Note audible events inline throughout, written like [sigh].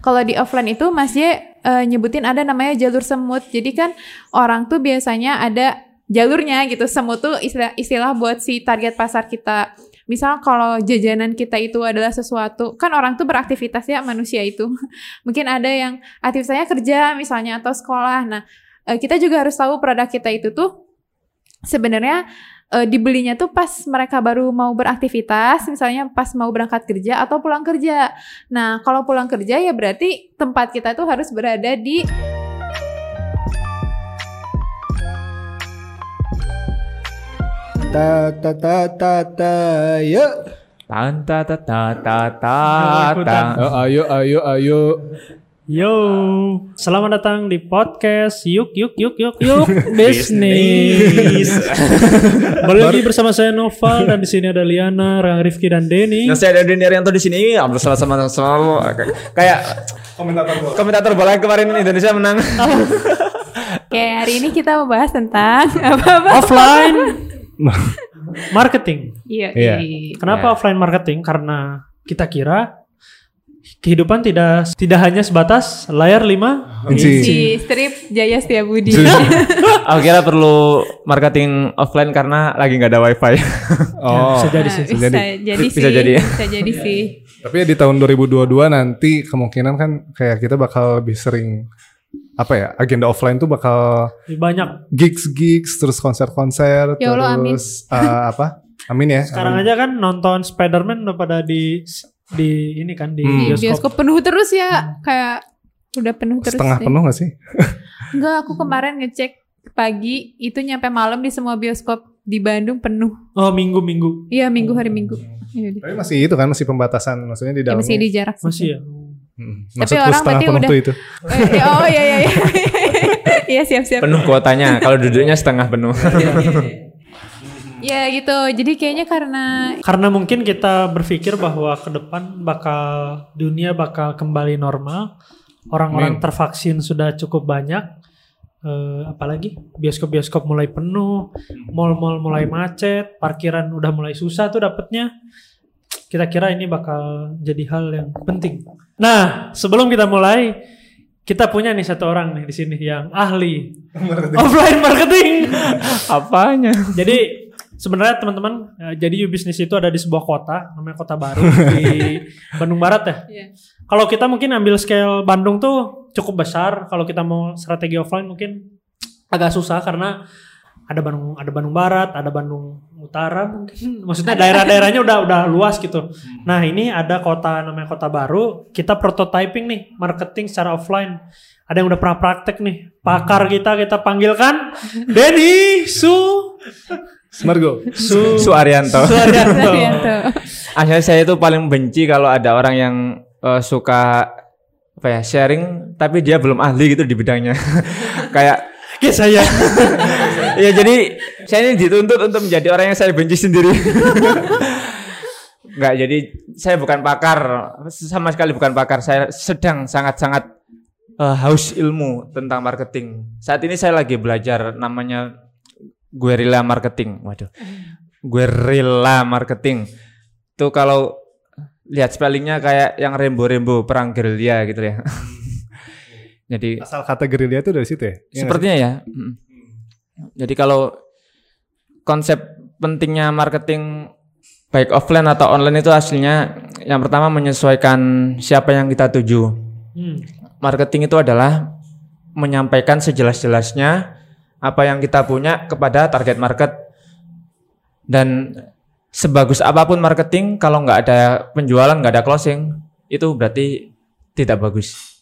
kalau di offline itu Mas J eh, nyebutin ada namanya jalur semut. Jadi kan orang tuh biasanya ada jalurnya gitu. Semut tuh istilah istilah buat si target pasar kita. Misal kalau jajanan kita itu adalah sesuatu, kan orang tuh beraktivitas ya manusia itu. [laughs] Mungkin ada yang aktivitasnya kerja misalnya atau sekolah. Nah, eh, kita juga harus tahu produk kita itu tuh sebenarnya eh, dibelinya tuh pas mereka baru mau beraktivitas, misalnya pas mau berangkat kerja atau pulang kerja. Nah, kalau pulang kerja ya berarti tempat kita tuh harus berada di Ta ta ta ta ta ya. Tanta ta ta ta ta ta. Oh, ayo ayo ayo. Yo, selamat datang di podcast Yuk Yuk Yuk Yuk Yuk [laughs] Bisnis. [laughs] Balik lagi bersama saya Noval dan di sini ada Liana, Rang Rifki dan Denny. Nah, saya ada Denny Arianto di sini. Ambil sama sama sama kayak Komentator bola. komentator bola yang kemarin Indonesia menang. [laughs] Oke, hari ini kita membahas tentang apa-apa. Offline marketing. Iya. Iya. Kenapa Ya. offline marketing? Karena kita kira kehidupan tidak tidak hanya sebatas layar 5 Inci. Si strip Jaya Setiabudi. [laughs] Aku kira perlu marketing offline karena lagi nggak ada wifi. [laughs] Oh. Bisa jadi Nah, sih. bisa jadi. jadi Bisa sih. jadi. Bisa jadi sih. Tapi ya di tahun 2022 nanti kemungkinan kan kayak kita bakal lebih sering apa ya agenda offline tuh bakal Lebih banyak. gigs gigs terus konser konser Ya Allah, amin. terus eh, apa amin ya Sekarang amin. aja kan nonton Spider-Man udah pada di di ini kan di Hmm. Bioskop. bioskop penuh terus ya. Kayak udah penuh terus. setengah deh. penuh gak sih [laughs] Enggak, aku kemarin ngecek pagi itu nyampe malam di semua bioskop di Bandung penuh. Oh, minggu-minggu. Iya, minggu hari Minggu. Iya deh. tapi masih itu kan masih pembatasan maksudnya di Ya, dalamnya masih di jarak sih. Masih ya. Hmm, Tapi maksudku orang setengah berarti penuh udah- itu Eh, eh, oh iya iya iya. [laughs] Iya siap-siap. penuh kuotanya. Kalau duduknya setengah penuh. Ya gitu. Jadi kayaknya karena Karena mungkin kita berpikir bahwa ke depan bakal dunia bakal kembali normal. Orang-orang tervaksin sudah cukup banyak. Eh, apalagi bioskop-bioskop mulai penuh, mall-mall mulai macet, parkiran udah mulai susah tuh dapetnya. Kita kira ini bakal jadi hal yang penting. Nah, sebelum kita mulai, kita punya nih satu orang nih di sini yang ahli offline marketing. [laughs] Apanya? Jadi sebenarnya teman-teman, eh, jadi U Business itu ada di sebuah kota, namanya Kota Baru di [laughs] Bandung Barat ya. Iya. Kalau kita mungkin ambil scale Bandung tuh cukup besar. Kalau kita mau strategi offline mungkin agak susah karena ada Bandung, ada Bandung Barat, ada Bandung Utara mungkin. [laughs] Maksudnya daerah-daerahnya udah udah luas gitu. Nah ini ada kota namanya Kota Baru. Kita prototyping nih marketing secara offline. Ada yang udah pernah praktek nih. Pakar kita kita panggilkan [laughs] Denny Su Smargo Su Su Arianto. Suharyanto. Arianto. Akhirnya saya itu paling benci kalau ada orang yang eh, suka apa ya sharing tapi dia belum ahli gitu di bidangnya. [laughs] Kayak Oke saya. [laughs] ya jadi saya ini dituntut untuk menjadi orang yang saya benci sendiri. Enggak, jadi saya bukan pakar, sama sekali bukan pakar. Saya sedang sangat-sangat eh, haus ilmu tentang marketing. Saat ini saya lagi belajar namanya guerrilla marketing. Waduh. Guerrilla marketing. Itu kalau lihat spellingnya kayak yang rembo-rembo perang gerilya gitu ya. [laughs] jadi asal kata gerilya itu dari situ ya Iya Sepertinya ya. Jadi kalau konsep pentingnya marketing baik offline atau online itu aslinya yang pertama menyesuaikan siapa yang kita tuju. Hmm. Marketing itu adalah menyampaikan sejelas-jelasnya apa yang kita punya kepada target market dan sebagus apa pun marketing kalau nggak ada penjualan nggak ada closing itu berarti tidak bagus.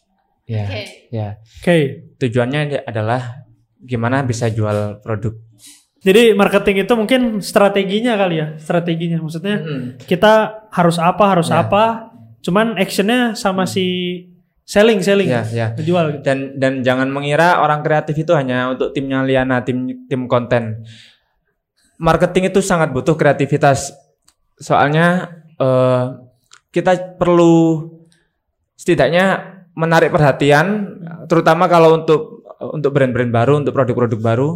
Ya, Oke. ya Oke. tujuannya adalah gimana bisa jual produk. Jadi marketing itu mungkin strateginya kali ya, strateginya. Maksudnya kita harus apa, harus Ya. apa. Cuman actionnya sama si selling, selling, Ya, ya. menjual. Gitu. Dan dan jangan mengira orang kreatif itu hanya untuk timnya Liana, tim tim konten. Marketing itu sangat butuh kreativitas. Soalnya eh, kita perlu setidaknya menarik perhatian, terutama kalau untuk untuk brand-brand baru, untuk produk-produk baru.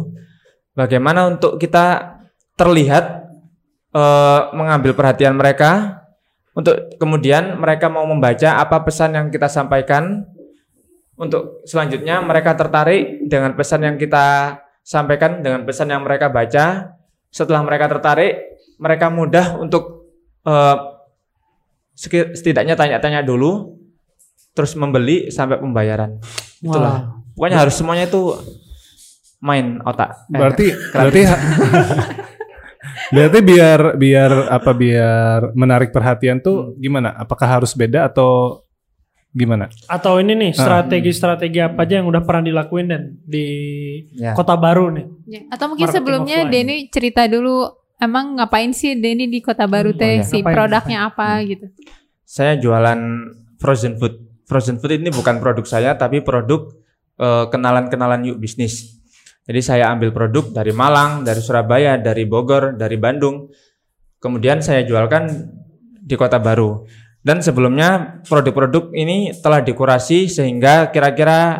Bagaimana untuk kita terlihat eh, mengambil perhatian mereka Untuk kemudian mereka mau membaca apa pesan yang kita sampaikan. Untuk selanjutnya mereka tertarik dengan pesan yang kita sampaikan dengan pesan yang mereka baca. Setelah mereka tertarik, mereka mudah untuk eh, seki- setidaknya tanya-tanya dulu, terus membeli sampai pembayaran. Itulah. Pokoknya harus semuanya itu main otak. Eh, Berarti kreatif. berarti [laughs] berarti biar biar apa biar menarik perhatian Hmm. tuh gimana? Apakah harus beda atau gimana? Atau ini nih Ah. strategi-strategi apa aja yang udah pernah dilakuin dan di Ya. kota baru nih? Ya, Atau mungkin Marketing sebelumnya. Denny cerita dulu emang ngapain sih Denny di Kota Baru Hmm, teh oh iya. si Ngapain, produknya apa gitu. Saya jualan frozen food. Frozen food ini bukan produk saya tapi produk eh, kenalan-kenalan yuk bisnis. Jadi saya ambil produk dari Malang, dari Surabaya, dari Bogor, dari Bandung. Kemudian saya jualkan di Kota Baru. Dan sebelumnya produk-produk ini telah dikurasi sehingga kira-kira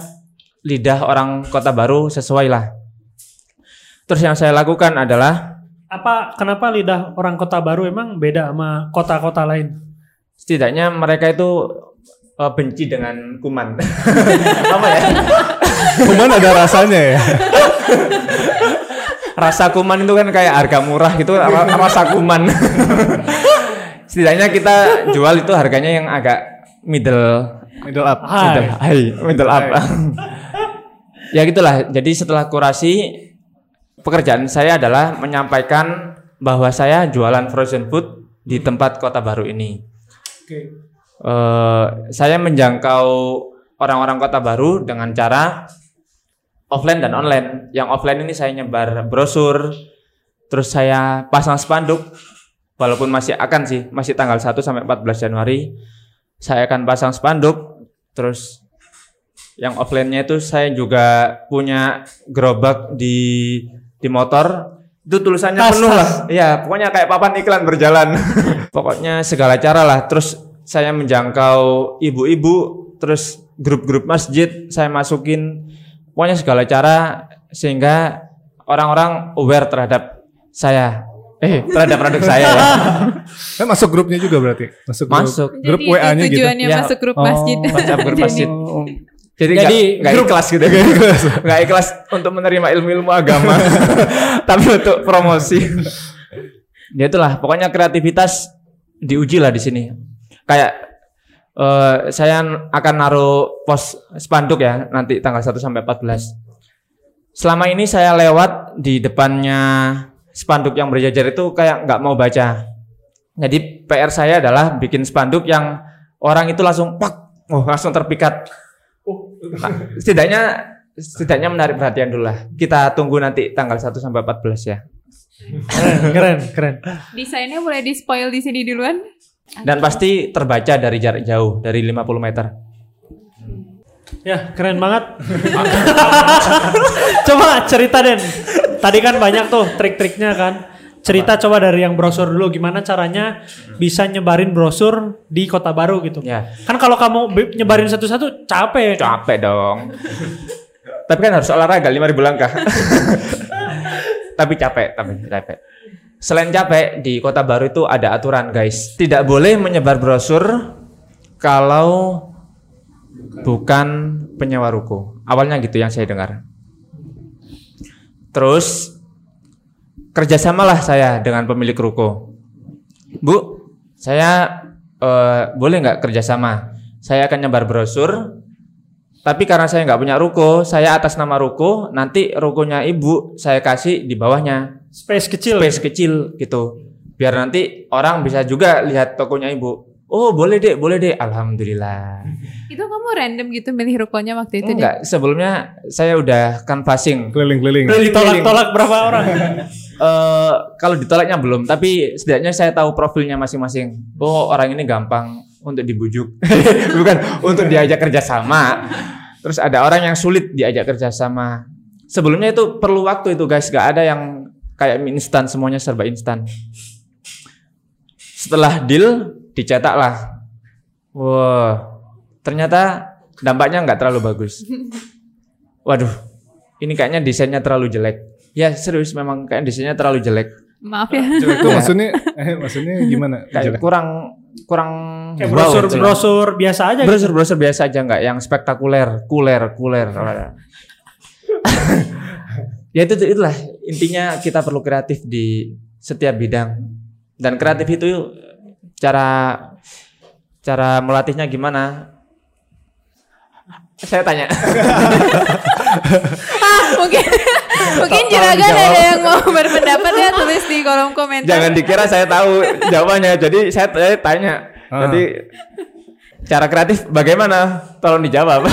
lidah orang Kota Baru sesuai lah. Terus yang saya lakukan adalah Apa kenapa lidah orang kota baru emang beda sama kota-kota lain? setidaknya mereka itu eh, benci dengan kuman. [laughs] Apa ya? Cuman ada rasanya ya. Rasa kuman itu kan kayak harga murah gitu, ra- rasa kuman. setidaknya kita jual itu harganya yang agak middle Middle up. Hai. middle high, middle up. ya gitulah. Jadi setelah kurasi pekerjaan saya adalah menyampaikan bahwa saya jualan frozen food di tempat Kota Baru ini. Oke. Eh, saya menjangkau orang-orang kota baru dengan cara offline dan online. Yang offline ini saya nyebar brosur, terus saya pasang spanduk, walaupun masih akan sih, masih tanggal 1 sampai 14 Januari, saya akan pasang spanduk, terus yang offline-nya itu saya juga punya gerobak di di motor itu tulisannya Tas, penuh tas. lah Iya, pokoknya kayak papan iklan berjalan. [laughs] pokoknya segala cara lah. Terus saya menjangkau ibu-ibu, terus grup-grup masjid saya masukin. Pokoknya segala cara sehingga orang-orang aware terhadap saya. Eh, terhadap produk [laughs] saya ya. Kan masuk grupnya juga berarti. Masuk grup, Masuk. grup Jadi WA-nya itu gitu. tujuannya Ya. masuk grup Oh. masjid. WhatsApp grup [laughs] Jadi- masjid. Jadi Jadi nggak nggak grup- ikhlas gitu. Nggak ikhlas [laughs] untuk menerima ilmu-ilmu agama. Tapi untuk promosi. Ya itulah, pokoknya kreativitas diuji lah di sini. Kayak eh, saya akan naruh pos spanduk ya nanti tanggal 1 sampai 14. Selama ini saya lewat di depannya spanduk yang berjajar itu kayak nggak mau baca. Jadi PR saya adalah bikin spanduk yang orang itu langsung pak, oh langsung terpikat. Nah, setidaknya setidaknya menarik perhatian dulu lah. Kita tunggu nanti tanggal 1 sampai 14 ya. Keren, keren, keren. Desainnya boleh di spoil di sini duluan. Dan pasti terbaca dari jarak jauh, dari 50 meter. Ya, keren banget. [laughs] coba cerita Den. Tadi kan banyak tuh trik-triknya kan. Cerita coba dari yang brosur dulu gimana caranya bisa nyebarin brosur di Kota Baru gitu. Ya, Kan kalau kamu nyebarin satu-satu capek. capek dong. [laughs] tapi kan harus olahraga 5000 langkah. [laughs] tapi capek, tapi capek. Selain capek, di Kota Baru itu ada aturan, guys. Tidak boleh menyebar brosur kalau bukan penyewa ruko. Awalnya gitu yang saya dengar. Terus kerjasamalah saya dengan pemilik ruko. Bu, saya eh, boleh nggak kerjasama? Saya akan nyebar brosur, tapi karena saya nggak punya ruko, saya atas nama ruko, nanti rukonya ibu saya kasih di bawahnya Space kecil. space kecil gitu. Biar nanti orang bisa juga lihat tokonya ibu. Oh boleh deh, boleh deh. Alhamdulillah. Itu kamu random gitu milih rukonya waktu itu? Enggak, sebelumnya saya udah canvassing. Keliling-keliling. Ditolak-tolak berapa [laughs] orang? Eh kalau ditolaknya belum, tapi setidaknya saya tahu profilnya masing-masing. Oh orang ini gampang untuk dibujuk, [laughs] bukan untuk diajak kerjasama. Terus ada orang yang sulit diajak kerjasama. Sebelumnya itu perlu waktu itu guys, gak ada yang kayak mie instan semuanya serba instan. Setelah deal dicetak lah. Wah, ternyata dampaknya nggak terlalu bagus. Waduh, ini kayaknya desainnya terlalu jelek. Ya serius memang kayak desainnya terlalu jelek. Maaf ya. Itu maksudnya eh maksudnya gimana? Kayak Jelek. kurang kurang Kayak wow brosur gitu. brosur biasa aja. gitu. brosur brosur biasa aja nggak yang spektakuler kuler kuler [laughs] ya itu itulah intinya kita perlu kreatif di setiap bidang. Dan kreatif itu cara cara melatihnya gimana? Saya tanya. [laughs] Ah, mungkin mungkin juragan ada yang mau berpendapat ya tulis di kolom komentar. jangan dikira saya tahu jawabannya. Jadi saya, saya tanya. Ah. jadi cara kreatif bagaimana tolong dijawab [laughs]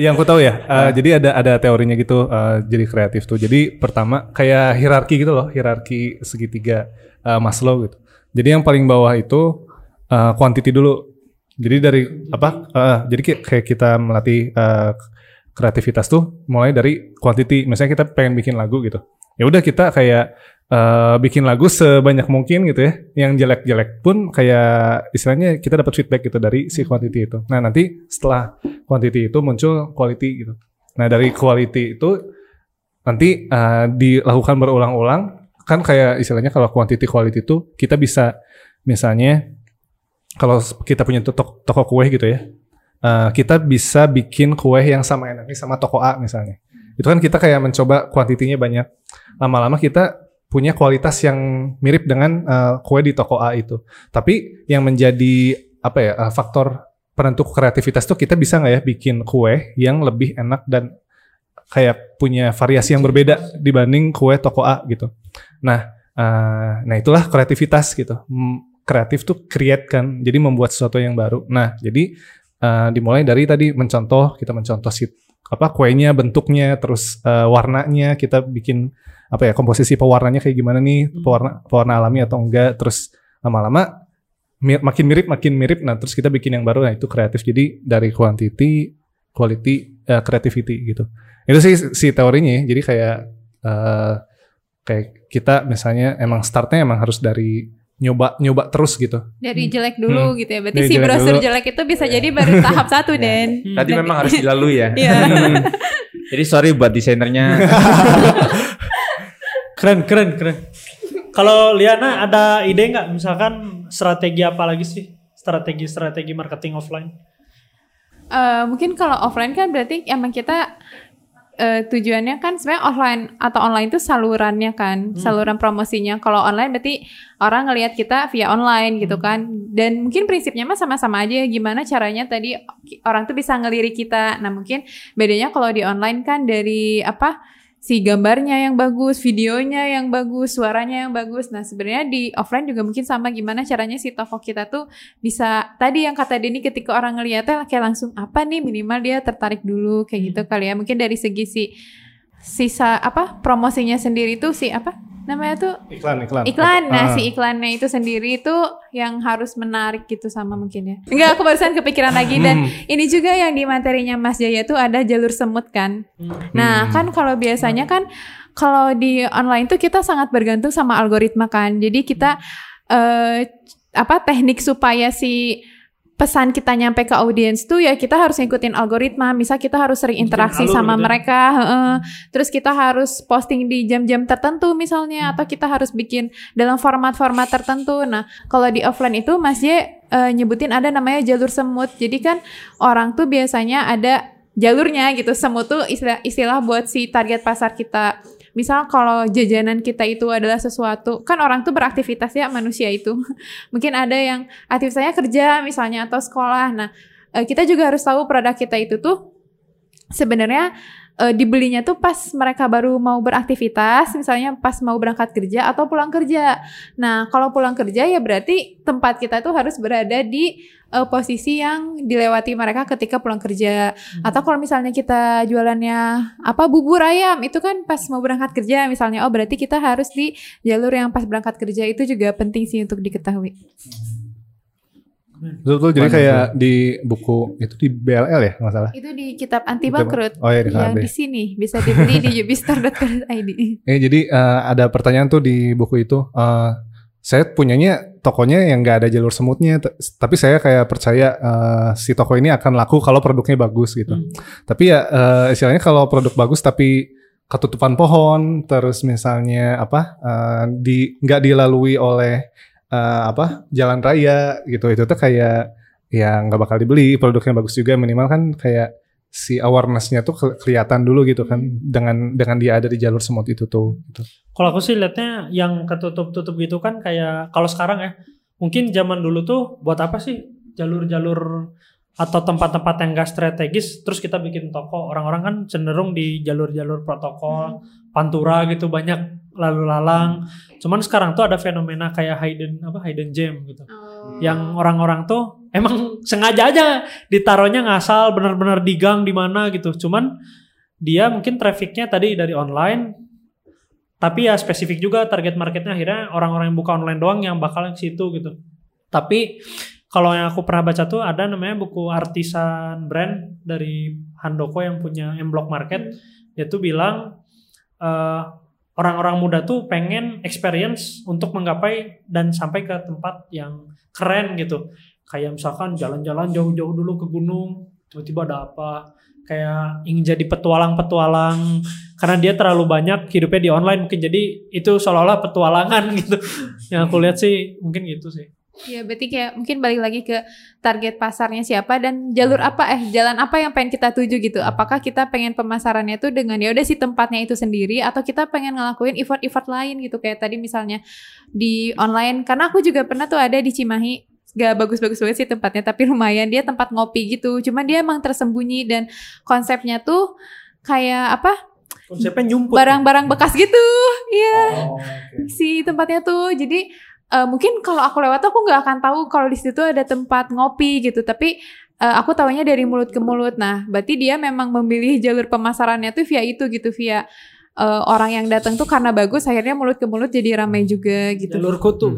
Yang aku tahu ya, eh, jadi ada ada teorinya gitu eh, jadi kreatif tuh. Jadi pertama kayak hierarki gitu loh, hierarki segitiga eh, Maslow gitu. Jadi yang paling bawah itu eh, quantity dulu. Jadi dari apa? eh, jadi kayak kita melatih eh, kreativitas tuh mulai dari quantity. Misalnya kita pengen bikin lagu gitu. Ya udah kita kayak eh, bikin lagu sebanyak mungkin gitu ya. Yang jelek-jelek pun kayak istilahnya kita dapat feedback gitu dari si quantity itu. Nah, nanti setelah quantity itu muncul quality gitu. Nah, dari quality itu nanti eh, dilakukan berulang-ulang kan kayak istilahnya kalau quantity quality itu kita bisa misalnya kalau kita punya toko, toko kue gitu ya. eh, kita bisa bikin kue yang sama enaknya sama toko A misalnya. Itu kan kita kayak mencoba kuantitinya banyak. Lama-lama kita punya kualitas yang mirip dengan eh, kue di toko A itu. Tapi yang menjadi apa ya eh, faktor penentu kreativitas tuh kita bisa nggak ya bikin kue yang lebih enak dan kayak punya variasi yang berbeda dibanding kue toko A gitu. Nah, eh, nah itulah kreativitas gitu. Kreatif tuh create kan, jadi membuat sesuatu yang baru. Nah, jadi eh, dimulai dari tadi mencontoh, kita mencontoh si apa kuenya, bentuknya, terus eh, warnanya, kita bikin apa ya komposisi pewarnanya kayak gimana nih, pewarna pewarna alami atau enggak, terus lama-lama mi- makin mirip makin mirip nah terus kita bikin yang baru nah itu kreatif jadi dari quantity quality eh, creativity gitu itu sih si teorinya ya. jadi kayak eh, kayak kita misalnya emang startnya emang harus dari nyoba nyoba terus gitu Dari jelek dulu Hmm. gitu ya. Berarti Dari si jelek brosur dulu. jelek itu bisa jadi baru tahap satu Den. Tadi memang harus dilalui ya. Iya. [laughs] Jadi sorry buat desainernya. [laughs] Keren, keren, keren. Kalau Liana ada ide nggak misalkan strategi apa lagi sih? Strategi-strategi marketing offline. Eh, mungkin kalau offline kan berarti emang kita eh, tujuannya kan sebenarnya offline atau online itu salurannya kan, saluran promosinya. Kalau online berarti orang ngelihat kita via online gitu kan. Dan mungkin prinsipnya mah sama-sama aja gimana caranya tadi orang tuh bisa ngelirik kita. Nah, mungkin bedanya kalau di online kan dari apa? Si gambarnya yang bagus, videonya yang bagus, suaranya yang bagus. Nah, sebenarnya di offline juga mungkin sama gimana caranya si toko kita tuh bisa tadi yang kata Denny ketika orang ngeliatnya kayak langsung apa nih minimal dia tertarik dulu kayak gitu kali ya. Mungkin dari segi si sisa apa promosinya sendiri tuh si apa namanya tuh iklan iklan iklan. Nah, Ah. si iklannya itu sendiri itu yang harus menarik gitu sama mungkin ya. Enggak, aku barusan kepikiran lagi dan ini juga yang di materinya Mas Jaya tuh ada jalur semut kan. Nah, kan kalau biasanya kan kalau di online tuh kita sangat bergantung sama algoritma kan. Jadi kita eh apa teknik supaya si pesan kita nyampe ke audiens tuh ya kita harus ngikutin algoritma. Misal kita harus sering interaksi alur sama gitu mereka, heeh. terus kita harus posting di jam-jam tertentu misalnya atau kita harus bikin dalam format-format tertentu. Nah, kalau di offline itu Mas J eh, nyebutin ada namanya jalur semut. Jadi kan orang tuh biasanya ada jalurnya gitu. Semut tuh istilah istilah buat si target pasar kita. Misal kalau jajanan kita itu adalah sesuatu, kan orang tuh beraktivitas ya manusia itu. [laughs] Mungkin ada yang aktivitasnya kerja misalnya atau sekolah. Nah, eh, kita juga harus tahu produk kita itu tuh sebenarnya eh, dibelinya tuh pas mereka baru mau beraktivitas, misalnya pas mau berangkat kerja atau pulang kerja. Nah, kalau pulang kerja ya berarti tempat kita tuh harus berada di eh, posisi yang dilewati mereka ketika pulang kerja. Atau kalau misalnya kita jualannya apa bubur ayam, itu kan pas mau berangkat kerja misalnya. Oh, berarti kita harus di jalur yang pas berangkat kerja itu juga penting sih untuk diketahui. Betul, betul. Jadi Mana kayak di buku itu di BLL ya nggak salah. Itu di kitab anti bangkrut. Oh iya, di yang KB. di sini bisa dibeli di yubistar.co.id. [laughs] Eh jadi eh, ada pertanyaan tuh di buku itu. Eh, saya punyanya tokonya yang nggak ada jalur semutnya, tapi saya kayak percaya eh, si toko ini akan laku kalau produknya bagus gitu. Hmm. Tapi ya eh, istilahnya kalau produk bagus tapi ketutupan pohon, terus misalnya apa eh, di nggak dilalui oleh eh, apa jalan raya gitu. Itu tuh kayak ya nggak bakal dibeli produknya bagus juga. Minimal kan kayak si awarenessnya tuh ke- kelihatan dulu gitu kan dengan dengan dia ada di jalur semut itu tuh gitu. Kalau aku sih liatnya yang ketutup-tutup gitu kan kayak kalau sekarang ya mungkin zaman dulu tuh buat apa sih jalur-jalur atau tempat-tempat yang gak strategis terus kita bikin toko. Orang-orang kan cenderung di jalur-jalur protokol pantura gitu banyak lalu lalang. Cuman sekarang tuh ada fenomena kayak hidden apa hidden gem gitu. Yang orang-orang tuh emang [laughs] sengaja aja ditaruhnya ngasal bener-bener di gang di mana gitu. Cuman dia mungkin trafficnya tadi dari online tapi ya spesifik juga target marketnya. Akhirnya orang-orang yang buka online doang yang bakal ke situ gitu. Tapi kalau yang aku pernah baca tuh ada namanya buku artisan brand dari Handoko yang punya M Block Market. Dia tuh bilang eh, orang-orang muda tuh pengen experience untuk menggapai dan sampai ke tempat yang keren gitu. Kayak misalkan jalan-jalan jauh-jauh dulu ke gunung tiba-tiba ada apa. Kayak ingin jadi petualang-petualang karena dia terlalu banyak hidupnya di online mungkin. Jadi itu seolah-olah petualangan [laughs] gitu. Yang aku lihat sih mungkin gitu sih Ya berarti kayak mungkin balik lagi ke target pasarnya siapa dan jalur apa eh jalan apa yang pengen kita tuju gitu. Apakah kita pengen pemasarannya tuh dengan ya udah si tempatnya itu sendiri atau kita pengen ngelakuin effort-effort lain gitu. Kayak tadi misalnya di online karena aku juga pernah tuh ada di Cimahi gak bagus-bagus banget sih tempatnya tapi lumayan. Dia tempat ngopi gitu. Cuman dia emang tersembunyi dan konsepnya tuh kayak apa? Konsepnya nyumput. Barang-barang bekas gitu. Iya. Oh, si tempatnya tuh jadi eh, mungkin kalau aku lewat aku nggak akan tahu kalau di situ ada tempat ngopi gitu tapi eh, aku tahunya dari mulut ke mulut nah berarti dia memang memilih jalur pemasarannya tuh via itu gitu via eh, orang yang datang tuh karena bagus akhirnya mulut ke mulut jadi ramai juga gitu jalur kutu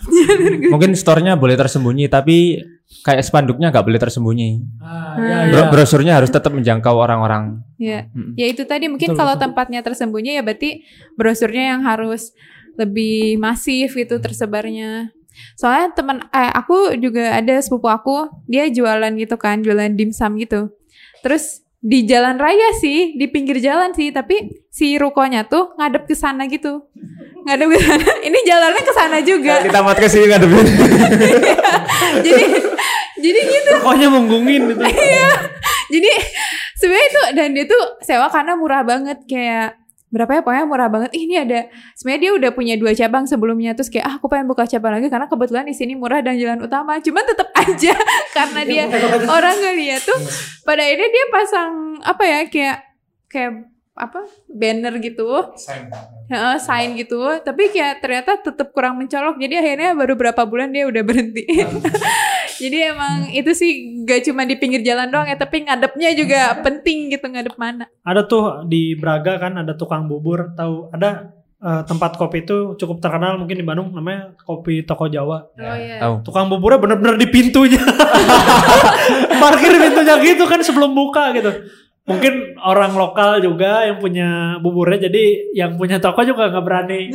Hmm. [laughs] Mungkin store-nya boleh tersembunyi tapi kayak spanduknya nggak boleh tersembunyi. ah, Hmm. ya, Bro- ya. Brosurnya harus tetap menjangkau orang-orang. ya Mm. ya itu tadi mungkin Betul, kalau betul. tempatnya tersembunyi ya berarti brosurnya yang harus lebih masif gitu tersebarnya. Soalnya teman eh aku juga ada sepupu aku dia jualan gitu kan jualan dimsum gitu. Terus di jalan raya sih di pinggir jalan sih tapi si rukonya tuh ngadep ke sana gitu. Ngadep ke sana. [laughs] Ini jalannya ke sana juga. Kita mau ke sini ngadepin. [laughs] jadi jadi gitu. Pokoknya menggungin gitu. [laughs] Jadi sebenarnya itu dan dia tuh sewa karena murah banget. Kayak berapa ya? Pokoknya murah banget. Ih, ini ada sebenarnya dia udah punya dua cabang sebelumnya. Terus kayak ah aku pengen buka cabang lagi karena kebetulan di sini murah dan jalan utama. Cuman tetap [laughs] aja karena dia orang ngeliat tuh pada akhirnya dia pasang apa ya kayak kayak apa banner gitu. Heeh, sign gitu. Tapi kayak ternyata tetap kurang mencolok. Jadi akhirnya baru berapa bulan dia udah berhenti jadi emang itu sih gak cuma di pinggir jalan doang ya tapi ngadepnya juga penting gitu ngadep mana. Ada tuh di Braga kan ada tukang bubur tahu ada eh, tempat kopi itu cukup terkenal mungkin di Bandung namanya kopi toko Jawa. Oh iya. Tahu. tukang buburnya bener-bener di pintunya. [laughs] Parkir di pintunya gitu kan sebelum buka gitu. Mungkin orang lokal juga yang punya buburnya jadi yang punya toko juga nggak berani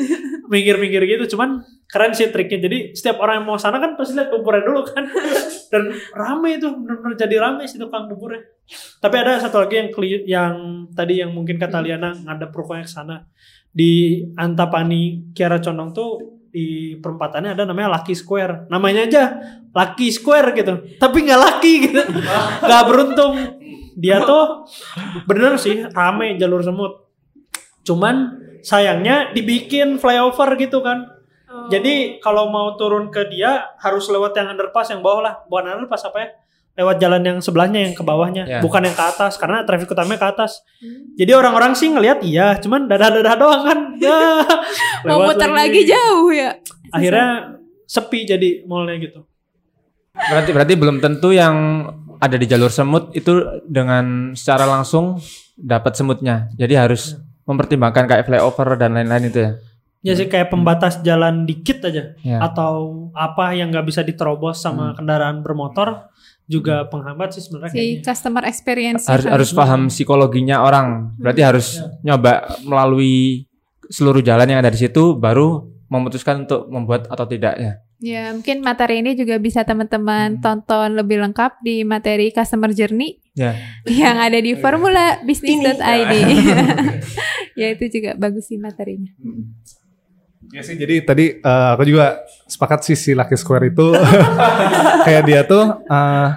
minggir-minggir gitu. Cuman keren sih triknya. Jadi setiap orang yang mau sana kan pasti lihat buburnya dulu kan. [laughs] Dan rame itu bener-bener jadi rame si tukang buburnya. Tapi ada satu lagi yang yang tadi yang mungkin kata Liana ngadep rukonya ke sana. Di Antapani Kiara Condong tuh di perempatannya ada namanya Lucky Square. Namanya aja Lucky Square gitu. Tapi nggak lucky gitu. [laughs] Nggak beruntung. Dia tuh bener sih rame jalur semut. Cuman sayangnya dibikin flyover gitu kan. Jadi kalau mau turun ke dia harus lewat yang underpass yang bawah lah. Bukan underpass apa ya? Lewat jalan yang sebelahnya yang ke bawahnya. Ya. bukan yang ke atas karena traffic utamanya ke atas. Jadi orang-orang sih ngelihat iya. Cuman dadah-dadah doang kan. [laughs] Ya. Mau lewat muter lagi. jauh ya. Akhirnya sepi jadi mallnya gitu. Berarti berarti belum tentu yang ada di jalur semut itu dengan secara langsung dapat semutnya. Jadi harus mempertimbangkan kayak flyover dan lain-lain itu ya. Ya sih kayak pembatas jalan dikit aja Ya. atau apa yang nggak bisa diterobos sama kendaraan bermotor juga penghambat sih sebenarnya si kayaknya. customer experience harus harus paham psikologinya orang. Berarti harus nyoba melalui seluruh jalan yang ada di situ baru memutuskan untuk membuat atau tidaknya. ya mungkin materi ini juga bisa teman-teman tonton lebih lengkap di materi customer journey Ya. yang ada di formula bisnis.id [laughs] ya itu juga bagus sih materinya. Ya sih, jadi tadi eh, aku juga sepakat sih si Lucky Square itu. [laughs] Kayak dia tuh eh,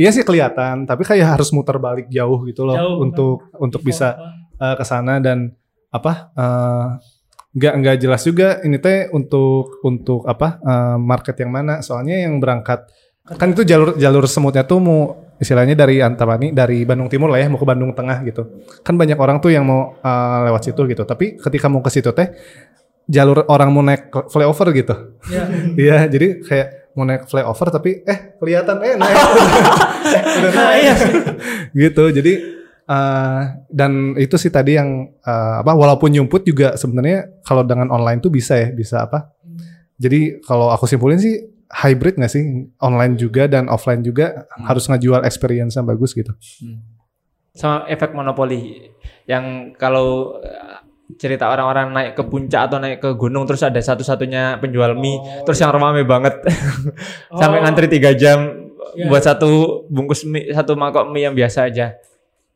iya sih kelihatan, tapi kayak harus muter balik jauh gitu loh Jauh, untuk untuk bisa eh, ke sana dan apa eh, nggak nggak jelas juga ini teh untuk untuk apa eh, market yang mana. Soalnya yang berangkat kan itu jalur jalur semutnya tuh mau istilahnya dari Antapani dari Bandung Timur lah ya mau ke Bandung Tengah gitu. Kan banyak orang tuh yang mau eh, lewat situ gitu. Tapi ketika mau ke situ teh jalur orang mau naik flyover gitu Ya. [laughs] Iya, jadi kayak mau naik flyover tapi eh kelihatan eh naik [laughs] udah Nah, naik. iya. [laughs] gitu. Jadi eh, dan itu sih tadi yang eh, apa walaupun nyumput juga sebenarnya kalau dengan online tuh bisa ya, bisa apa? Jadi kalau aku simpulin sih hybrid nggak sih online juga dan offline juga harus ngejual experience yang bagus gitu. sama efek monopoli yang kalau cerita orang-orang naik ke puncak atau naik ke gunung terus ada satu-satunya penjual mie terus yang ramai banget. [laughs] Sampai Oh. ngantri tiga jam Iya. buat satu bungkus mie satu mangkok mie yang biasa aja.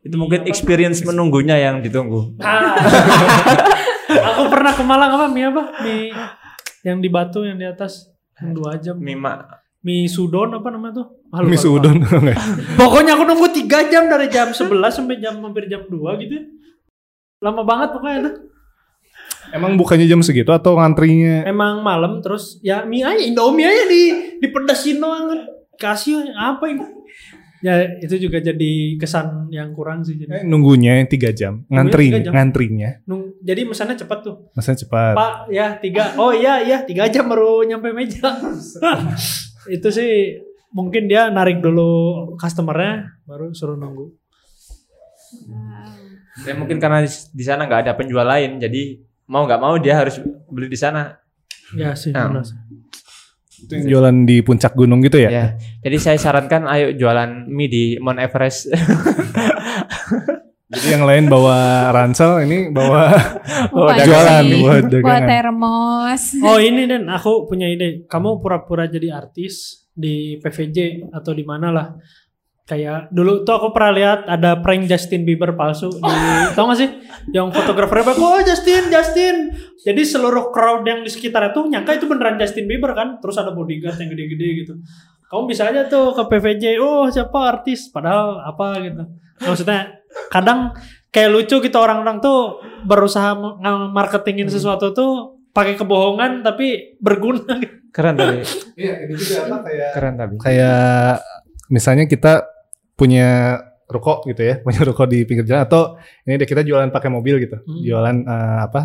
Itu mungkin experience menunggunya yang ditunggu. Ah. [laughs] aku pernah ke Malang apa? Mie apa? Mie yang di Batu yang di atas. Yang dua jam. Mie mak. Mie sudon apa namanya tuh? Ah, lupa, Mie lupa. udon [laughs] enggak? pokoknya aku nunggu tiga jam dari jam 11 sampai jam hampir jam 2 gitu lama banget pokoknya tuh. Emang bukannya jam segitu atau ngantrinya? emang malam terus ya mie aja Indomie aja di dipedesin doang kan. Kasih apa ini? Ya itu juga jadi kesan yang kurang sih Eh, jadi nunggunya yang tiga jam, ngantri, tiga jam. ngantrinya, Nung- jadi mesannya cepat tuh. Maksudnya cepat. Pak ya tiga oh iya iya tiga jam baru nyampe meja. [laughs] Itu sih mungkin dia narik dulu customernya baru suruh nunggu ya mungkin karena di, sana nggak ada penjual lain jadi mau nggak mau dia harus beli di sana ya sih Ah. benar. Itu yang jualan di puncak gunung gitu ya? ya jadi saya sarankan ayo jualan mie di Mount Everest [laughs] Jadi yang lain bawa ransel, ini bawa [laughs] Oh, Panci, jualan buat buat dagangan. termos. oh ini dan aku punya ide kamu pura-pura jadi artis di PVJ atau di mana lah kayak dulu tuh aku pernah lihat ada prank Justin Bieber palsu di [laughs] tau gak sih? Yang fotografernya bilang oh Justin Justin. Jadi seluruh crowd yang di sekitar itu nyangka itu beneran Justin Bieber kan? Terus ada bodyguard yang gede-gede gitu. Kamu bisa aja tuh ke PVJ oh siapa artis? Padahal apa gitu. Maksudnya kadang kayak lucu gitu orang-orang tuh berusaha marketingin sesuatu tuh pakai kebohongan tapi berguna gitu. keren tapi Iya, ini juga apa kayak keren tapi kayak misalnya kita punya ruko gitu ya, [laughs] punya ruko di pinggir jalan atau ini deh kita jualan pakai mobil gitu, Hmm. jualan eh, apa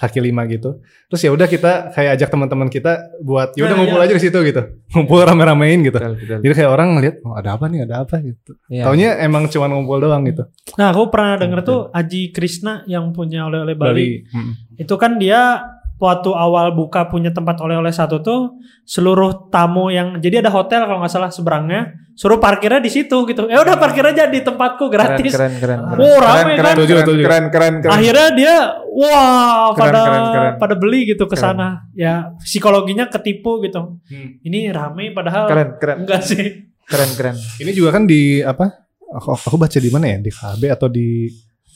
kaki lima gitu. Terus ya udah kita kayak ajak teman-teman kita buat ya udah Nah, ngumpul iya. aja di situ gitu, ngumpul rame-ramein gitu. betul, betul. Jadi kayak orang ngeliat, oh ada apa nih, ada apa gitu. Iya. Taunya emang cuma ngumpul doang gitu. Nah, aku pernah denger tuh Aji Krishna yang punya oleh-oleh Bali. Mm. Itu kan dia waktu awal buka punya tempat oleh-oleh satu tuh seluruh tamu yang jadi ada hotel kalau nggak salah seberangnya suruh parkirnya di situ gitu. Ya udah parkir aja di tempatku gratis. keren keren keren Oh, rame keren, kan? keren, keren, keren keren keren Akhirnya dia wah Keren, pada keren, keren. pada beli gitu ke sana. Ya psikologinya ketipu gitu. Hmm. Ini rame padahal keren keren enggak sih. keren keren Ini juga kan di apa? Aku, aku baca di mana ya? Di KB atau di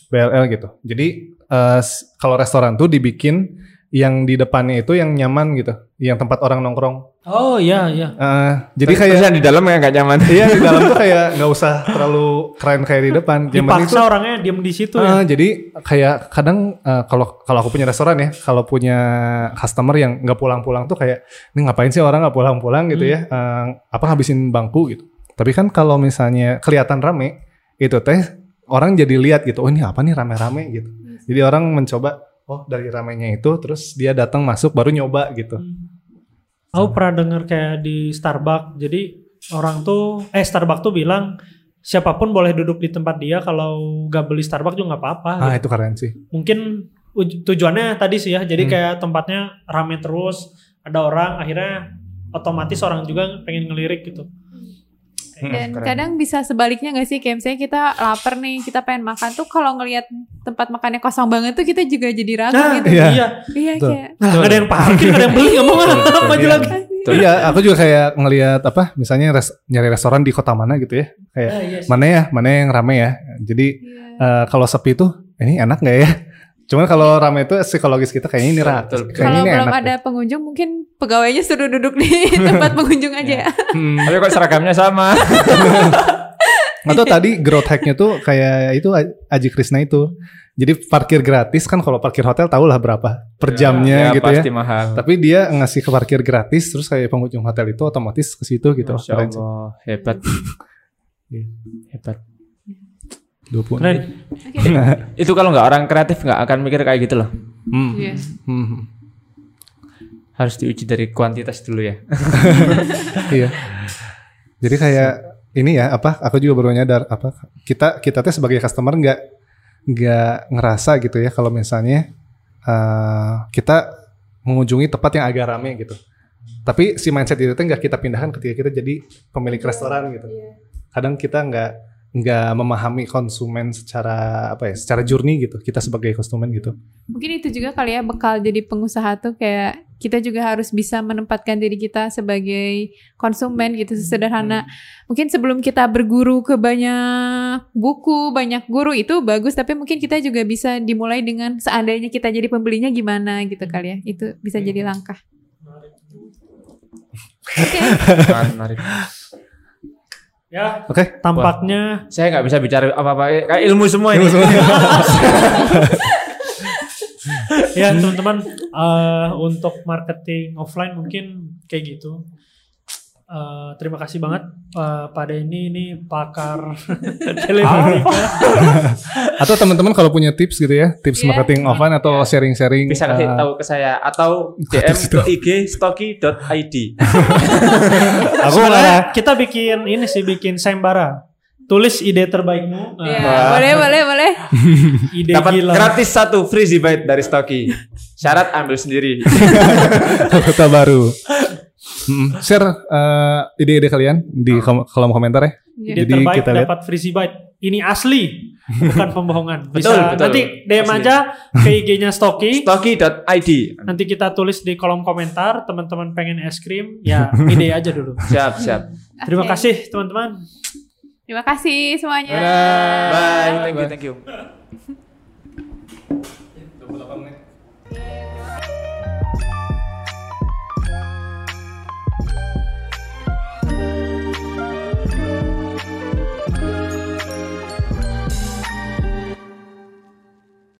BLL gitu. Jadi eh, s- kalau restoran tuh dibikin yang di depannya itu yang nyaman gitu, yang tempat orang nongkrong. Oh iya iya. Eh, jadi Terus- kayak terus yang di dalam yang nggak nyaman iya di dalam tuh [laughs] kayak nggak usah terlalu keren kayak di depan. Dipaksa tuh, orangnya diem di situ eh, ya. jadi kayak kadang eh, kalau kalau aku punya restoran ya, kalau punya customer yang nggak pulang-pulang tuh kayak ini ngapain sih orang nggak pulang-pulang gitu ya? Eh, apa ngabisin bangku gitu. Tapi kan kalau misalnya kelihatan rame itu teh orang jadi lihat gitu, oh ini apa nih rame-rame gitu. Jadi orang mencoba oh dari ramenya itu terus dia datang masuk baru nyoba gitu. Aku pernah denger kayak di Starbucks. Jadi orang tuh eh Starbucks tuh bilang siapa pun boleh duduk di tempat dia kalau gak beli Starbucks juga nggak apa-apa. Ah gitu. itu keren sih. Mungkin uj- tujuannya tadi sih ya. Jadi Hmm. kayak tempatnya rame terus, ada orang akhirnya otomatis orang juga pengen ngelirik gitu. Dan keren. kadang bisa sebaliknya gak sih? Kayak misalnya kita lapar nih, kita pengen makan tuh kalau ngelihat tempat makannya kosong banget tuh kita juga jadi ragu Nah, gitu. Iya. iya. Iya kayak. Nah, ada yang parkir, ada yang beli, nggak mau maju iya. lagi. Iya, aku juga kayak ngelihat apa, misalnya res, nyari restoran di kota mana gitu ya. Kayak Ah, iya mana ya, mana yang rame ya. Jadi Iya. eh, kalau sepi tuh, ini enak nggak ya? Cuman kalau rame itu psikologis kita kayaknya ini rat. Betul, betul. Kayaknya Kalau belum enak ada deh. pengunjung mungkin pegawainya suruh duduk di [laughs] tempat pengunjung aja ya. Hmm. Tapi kok seragamnya sama? [laughs] Atau tadi growth hacknya tuh kayak itu Aji Krishna itu. Jadi parkir gratis kan kalau parkir hotel tau lah berapa per jamnya gitu ya. pasti mahal. Tapi dia ngasih ke parkir gratis terus kayak pengunjung hotel itu otomatis ke situ gitu. Masya. Allah, hebat. Iya. hebat. 20. Keren. [laughs] Itu kalau nggak orang kreatif nggak akan mikir kayak gitu loh. Hmm. Iya. Hmm. Harus diuji dari kuantitas dulu ya. [laughs] Iya. Jadi kayak ini ya apa? Aku juga baru nyadar apa kita kita tuh sebagai customer nggak nggak ngerasa gitu ya kalau misalnya eh, kita mengunjungi tempat yang agak rame gitu. Tapi si mindset itu tuh nggak kita pindahkan ketika kita jadi pemilik restoran gitu. Kadang kita nggak nggak memahami konsumen secara apa ya, secara journey gitu. Kita sebagai konsumen gitu. Mungkin itu juga kali ya bekal jadi pengusaha tuh kayak kita juga harus bisa menempatkan diri kita sebagai konsumen gitu sesederhana. Mungkin sebelum kita berguru ke banyak buku, banyak guru itu bagus tapi mungkin kita juga bisa dimulai dengan seandainya kita jadi pembelinya gimana gitu kali ya. Itu bisa jadi langkah. Oke. [laughs] Menarik. Ya, Oke. tampaknya Saya nggak bisa bicara apa-apa kayak ilmu semua ini. [laughs] ya teman-teman eh, untuk marketing offline mungkin kayak gitu. Eh, terima kasih banget eh, pada ini ini pakar [laughs] telematika. Atau teman-teman kalau punya tips gitu ya, tips Iya. marketing offline atau sharing-sharing Bisa kasih eh, tahu ke saya atau DM ke IG stocky.id. [laughs] Aku Sebenarnya kita bikin ini sih bikin sayembara. Tulis ide terbaikmu. Eh, Ya, boleh boleh boleh. [laughs] ide Dapat gila. gratis satu free bite dari Stocky. Syarat ambil sendiri. kota baru. Share eh, ide-ide kalian di kom- kolom komentar ya. Ide Jadi terbaik kita lihat. dapat free bite. Ini asli, [laughs] bukan pembohongan. Bisa Betul, betul. nanti DM Asli. aja ke IG-nya Stocky. [laughs] Stocky.id. Nanti kita tulis di kolom komentar teman-teman pengen es krim, ya ide aja dulu. [laughs] Siap, siap. Terima Oke. kasih teman-teman. Terima kasih semuanya. Bye. Thank you, thank you.